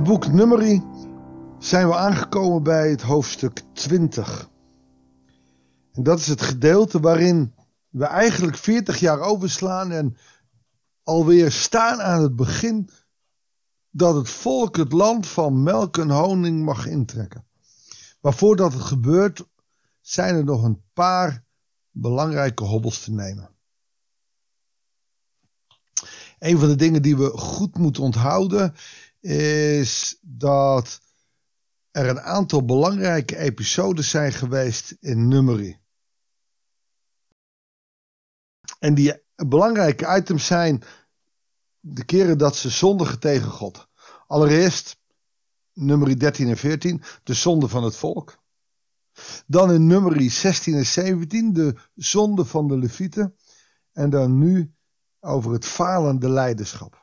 het boek Numeri zijn we aangekomen bij het hoofdstuk 20. En dat is het gedeelte waarin we eigenlijk 40 jaar overslaan en alweer staan aan het begin dat het volk het land van melk en honing mag intrekken. Maar voordat het gebeurt, zijn er nog een paar belangrijke hobbels te nemen. Een van de dingen die we goed moeten onthouden is dat er een aantal belangrijke episodes zijn geweest in Numeri. En die belangrijke items zijn de keren dat ze zondigen tegen God. Allereerst, nummer 13 en 14, de zonde van het volk. Dan in nummer 16 en 17, de zonde van de levieten. En dan nu over het falende leiderschap.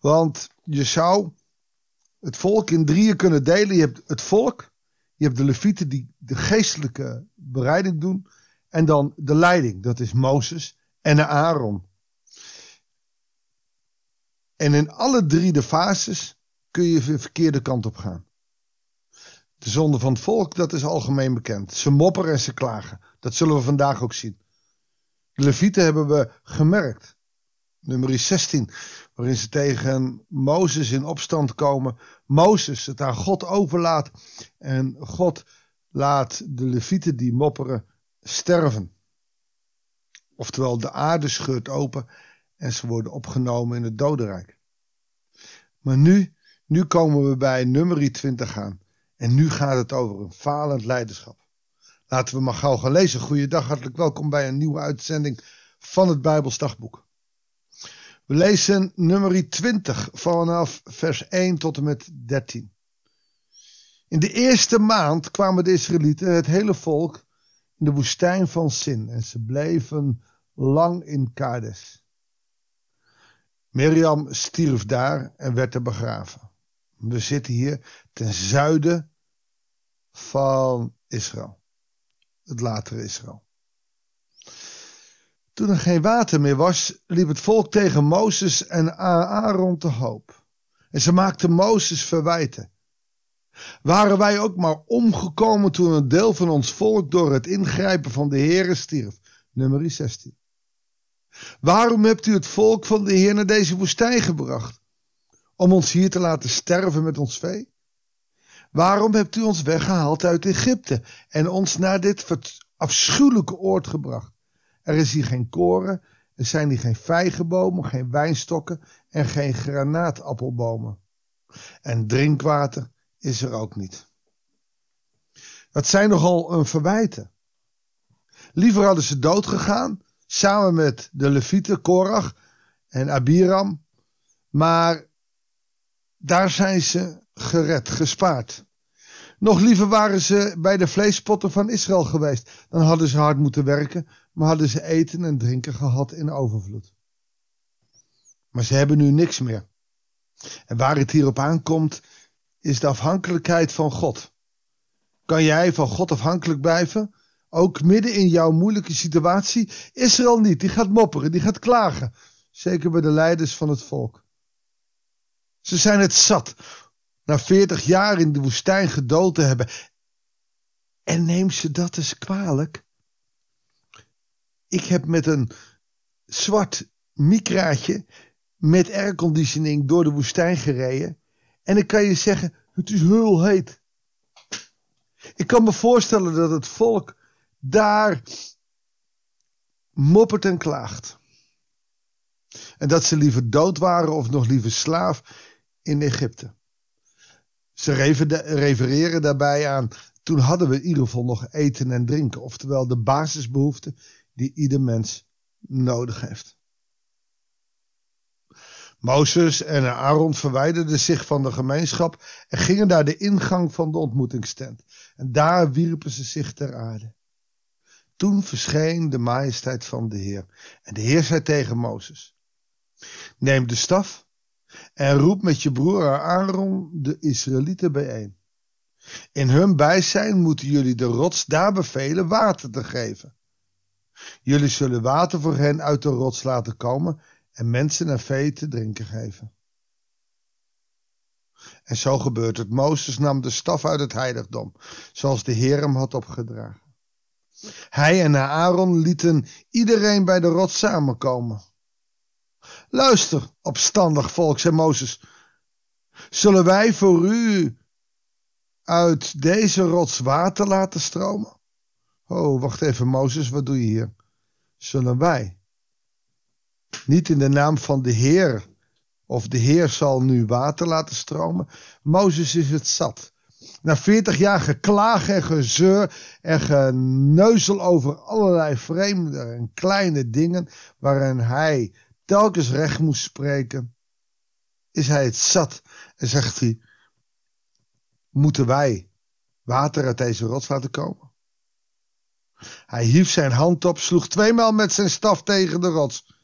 Want je zou het volk in drieën kunnen delen. Je hebt het volk, je hebt de levieten die de geestelijke bereiding doen. En dan de leiding, dat is Mozes en Aaron. En in alle drie de fases kun je de verkeerde kant op gaan. De zonde van het volk, dat is algemeen bekend. Ze mopperen en ze klagen. Dat zullen we vandaag ook zien. De Levieten hebben we gemerkt. Nummer 16, waarin ze tegen Mozes in opstand komen. Mozes het aan God overlaat. En God laat de Levieten die mopperen sterven. Oftewel, de aarde scheurt open en ze worden opgenomen in het dodenrijk. Maar nu, nu komen we bij nummer 20 aan. En nu gaat het over een falend leiderschap. Laten we maar gauw gaan lezen. Goeiedag, hartelijk welkom bij een nieuwe uitzending van het Bijbelsdagboek. We lezen nummer 20 vanaf vers 1 tot en met 13. In de eerste maand kwamen de Israëlieten, het hele volk, in de woestijn van Sin en ze bleven lang in Kades. Mirjam stierf daar en werd er begraven. We zitten hier ten zuiden van Israël. Het latere Israël. Toen er geen water meer was, liep het volk tegen Mozes en Aaron te hoop. En ze maakten Mozes verwijten. Waren wij ook maar omgekomen toen een deel van ons volk door het ingrijpen van de Heere stierf? Nummer 16. Waarom hebt u het volk van de Heer naar deze woestijn gebracht? Om ons hier te laten sterven met ons vee? Waarom hebt u ons weggehaald uit Egypte en ons naar dit afschuwelijke oord gebracht? Er is hier geen koren, er zijn hier geen vijgenbomen, geen wijnstokken en geen granaatappelbomen. En drinkwater is er ook niet. Dat zijn nogal een verwijten. Liever hadden ze dood gegaan samen met de Levieten, Korach en Abiram. Maar daar zijn ze gered, gespaard. Nog liever waren ze bij de vleespotten van Israël geweest. Dan hadden ze hard moeten werken, maar hadden ze eten en drinken gehad in overvloed. Maar ze hebben nu niks meer. En waar het hierop aankomt, is de afhankelijkheid van God. Kan jij van God afhankelijk blijven? Ook midden in jouw moeilijke situatie. Israël niet, die gaat mopperen, die gaat klagen. Zeker bij de leiders van het volk. Ze zijn het zat. Na veertig jaar in de woestijn gedood te hebben. En neem ze dat eens kwalijk. Ik heb met een zwart mikraatje met airconditioning door de woestijn gereden. En ik kan je zeggen, het is heel heet. Ik kan me voorstellen dat het volk daar moppert en klaagt. En dat ze liever dood waren of nog liever slaaf in Egypte. Ze refereren daarbij aan, toen hadden we in ieder geval nog eten en drinken. Oftewel de basisbehoeften die ieder mens nodig heeft. Mozes en Aaron verwijderden zich van de gemeenschap en gingen naar de ingang van de ontmoetingstent. En daar wierpen ze zich ter aarde. Toen verscheen de majesteit van de Heer. En de Heer zei tegen Mozes: Neem de staf en roep met je broer Aaron de Israëlieten bijeen. In hun bijzijn moeten jullie de rots daar bevelen water te geven. Jullie zullen water voor hen uit de rots laten komen en mensen en vee te drinken geven. En zo gebeurt het. Mozes nam de staf uit het heiligdom, zoals de Heer hem had opgedragen. Hij en Aaron lieten iedereen bij de rots samenkomen. Luister, opstandig volk, zei Mozes. Zullen wij voor u uit deze rots water laten stromen? Oh, wacht even, Mozes, wat doe je hier? Zullen wij? Niet in de naam van de Heer, of de Heer zal nu water laten stromen. Mozes is het zat. Na veertig jaar geklaag en gezeur en geneuzel over allerlei vreemde en kleine dingen waarin hij telkens recht moest spreken, is hij het zat en zegt hij, moeten wij water uit deze rots laten komen? Hij hief zijn hand op, sloeg tweemaal met zijn staf tegen de rots.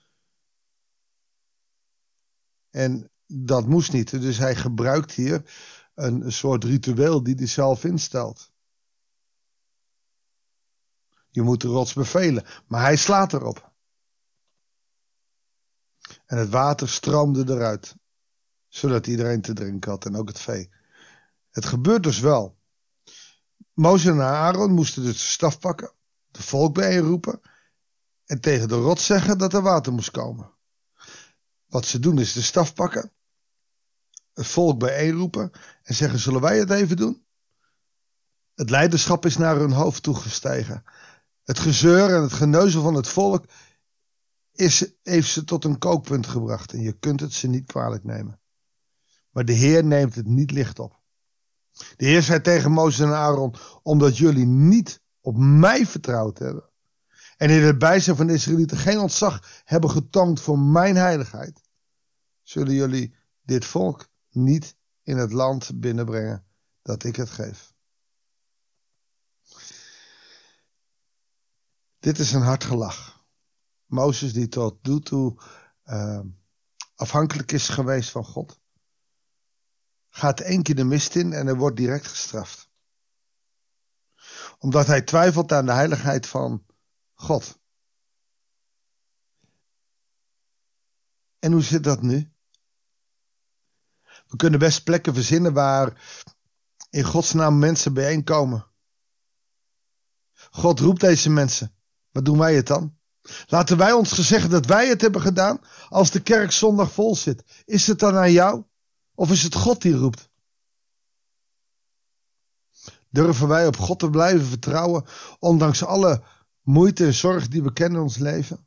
En dat moest niet, dus hij gebruikt hier een soort ritueel die hij zelf instelt. Je moet de rots bevelen, maar hij slaat erop. En het water stroomde eruit, zodat iedereen te drinken had en ook het vee. Het gebeurt dus wel. Mozes en Aaron moesten dus de staf pakken, de volk bijeenroepen en tegen de rots zeggen dat er water moest komen. Wat ze doen is de staf pakken, het volk bijeenroepen en zeggen: Zullen wij het even doen? Het leiderschap is naar hun hoofd toegestegen. Het gezeur en het geneuzel van het volk is, heeft ze tot een kookpunt gebracht en je kunt het ze niet kwalijk nemen. Maar de Heer neemt het niet licht op. De Heer zei tegen Mozes en Aaron, omdat jullie niet op mij vertrouwd hebben en in het bijzijn van de Israëlieten geen ontzag hebben getoond voor mijn heiligheid, zullen jullie dit volk niet in het land binnenbrengen dat ik het geef. Dit is een hard gelach. Mozes die tot nu toe uh, afhankelijk is geweest van God, gaat één keer de mist in en hij wordt direct gestraft. Omdat hij twijfelt aan de heiligheid van God. En hoe zit dat nu? We kunnen best plekken verzinnen waar in Gods naam mensen bijeenkomen. God roept deze mensen. Wat doen wij het dan? Laten wij ons gezegd dat wij het hebben gedaan als de kerk zondag vol zit. Is het dan aan jou? Of is het God die roept? Durven wij op God te blijven vertrouwen, ondanks alle moeite en zorg die we kennen in ons leven?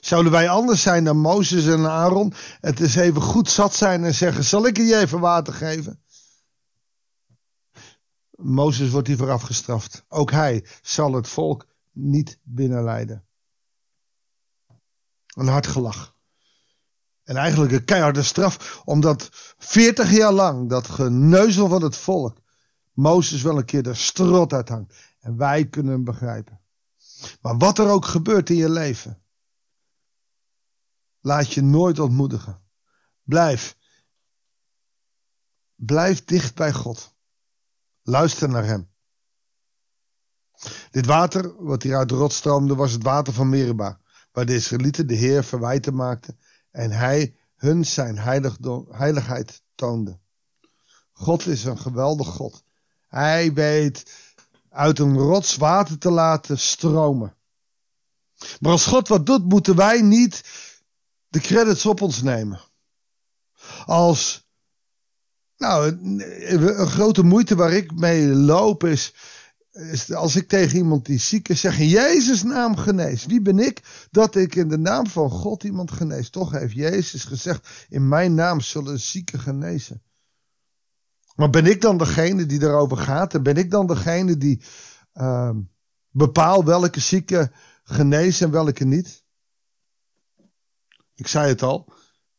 Zouden wij anders zijn dan Mozes en Aaron? Het is even goed zat zijn en zeggen: Zal ik je even water geven? Mozes wordt hiervoor afgestraft. Ook hij zal het volk niet binnenleiden. Een hard gelach. En eigenlijk een keiharde straf, omdat 40 jaar lang dat geneuzel van het volk Mozes wel een keer de strot uithangt. En wij kunnen hem begrijpen. Maar wat er ook gebeurt in je leven, laat je nooit ontmoedigen. Blijf. Blijf dicht bij God. Luister naar Hem. Dit water, wat hier uit de rot stroomde, was het water van Meriba, waar de Israëlieten de Heer verwijten maakten en Hij hun zijn heiligheid toonde. God is een geweldig God. Hij weet uit een rots water te laten stromen. Maar als God wat doet, moeten wij niet de credits op ons nemen. Als, nou, een grote moeite waar ik mee loop is, is als ik tegen iemand die ziek is zeg in Jezus naam genees. Wie ben ik dat ik in de naam van God iemand genees? Toch heeft Jezus gezegd, in mijn naam zullen zieken genezen. Maar ben ik dan degene die erover gaat? En ben ik dan degene die uh, bepaalt welke zieken genezen en welke niet? Ik zei het al,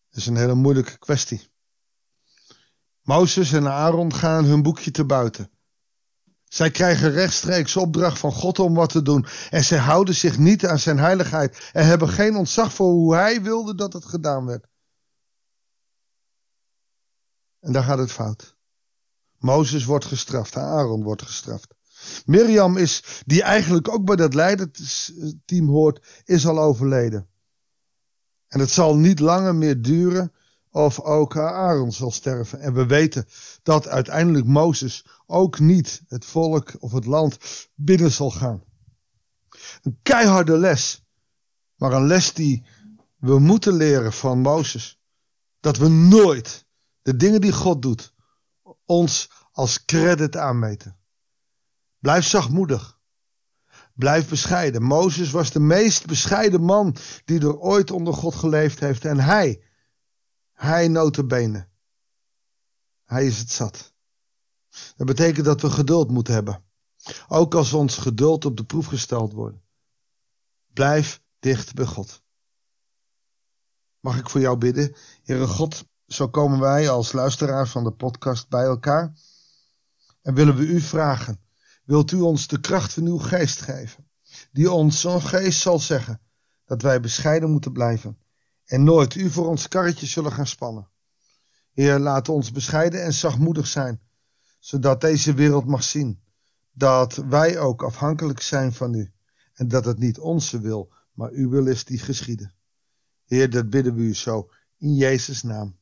het is een hele moeilijke kwestie. Mozes en Aaron gaan hun boekje te buiten. Zij krijgen rechtstreeks opdracht van God om wat te doen. En zij houden zich niet aan zijn heiligheid. En hebben geen ontzag voor hoe hij wilde dat het gedaan werd. En daar gaat het fout. Mozes wordt gestraft, Aaron wordt gestraft. Mirjam is, die eigenlijk ook bij dat leiderteam hoort, is al overleden. En het zal niet langer meer duren of ook Aaron zal sterven. En we weten dat uiteindelijk Mozes ook niet het volk of het land binnen zal gaan. Een keiharde les, maar een les die we moeten leren van Mozes. Dat we nooit de dingen die God doet ons als credit aanmeten. Blijf zachtmoedig. Blijf bescheiden. Mozes was de meest bescheiden man die er ooit onder God geleefd heeft. En hij, hij notenbenen. Hij is het zat. Dat betekent dat we geduld moeten hebben. Ook als ons geduld op de proef gesteld wordt. Blijf dicht bij God. Mag ik voor jou bidden? Heere God, zo komen wij als luisteraars van de podcast bij elkaar. En willen we u vragen, wilt u ons de kracht van uw geest geven, die ons zo'n geest zal zeggen dat wij bescheiden moeten blijven en nooit u voor ons karretje zullen gaan spannen. Heer, laat ons bescheiden en zachtmoedig zijn, zodat deze wereld mag zien dat wij ook afhankelijk zijn van u en dat het niet onze wil, maar uw wil is die geschieden. Heer, dat bidden we u zo in Jezus' naam.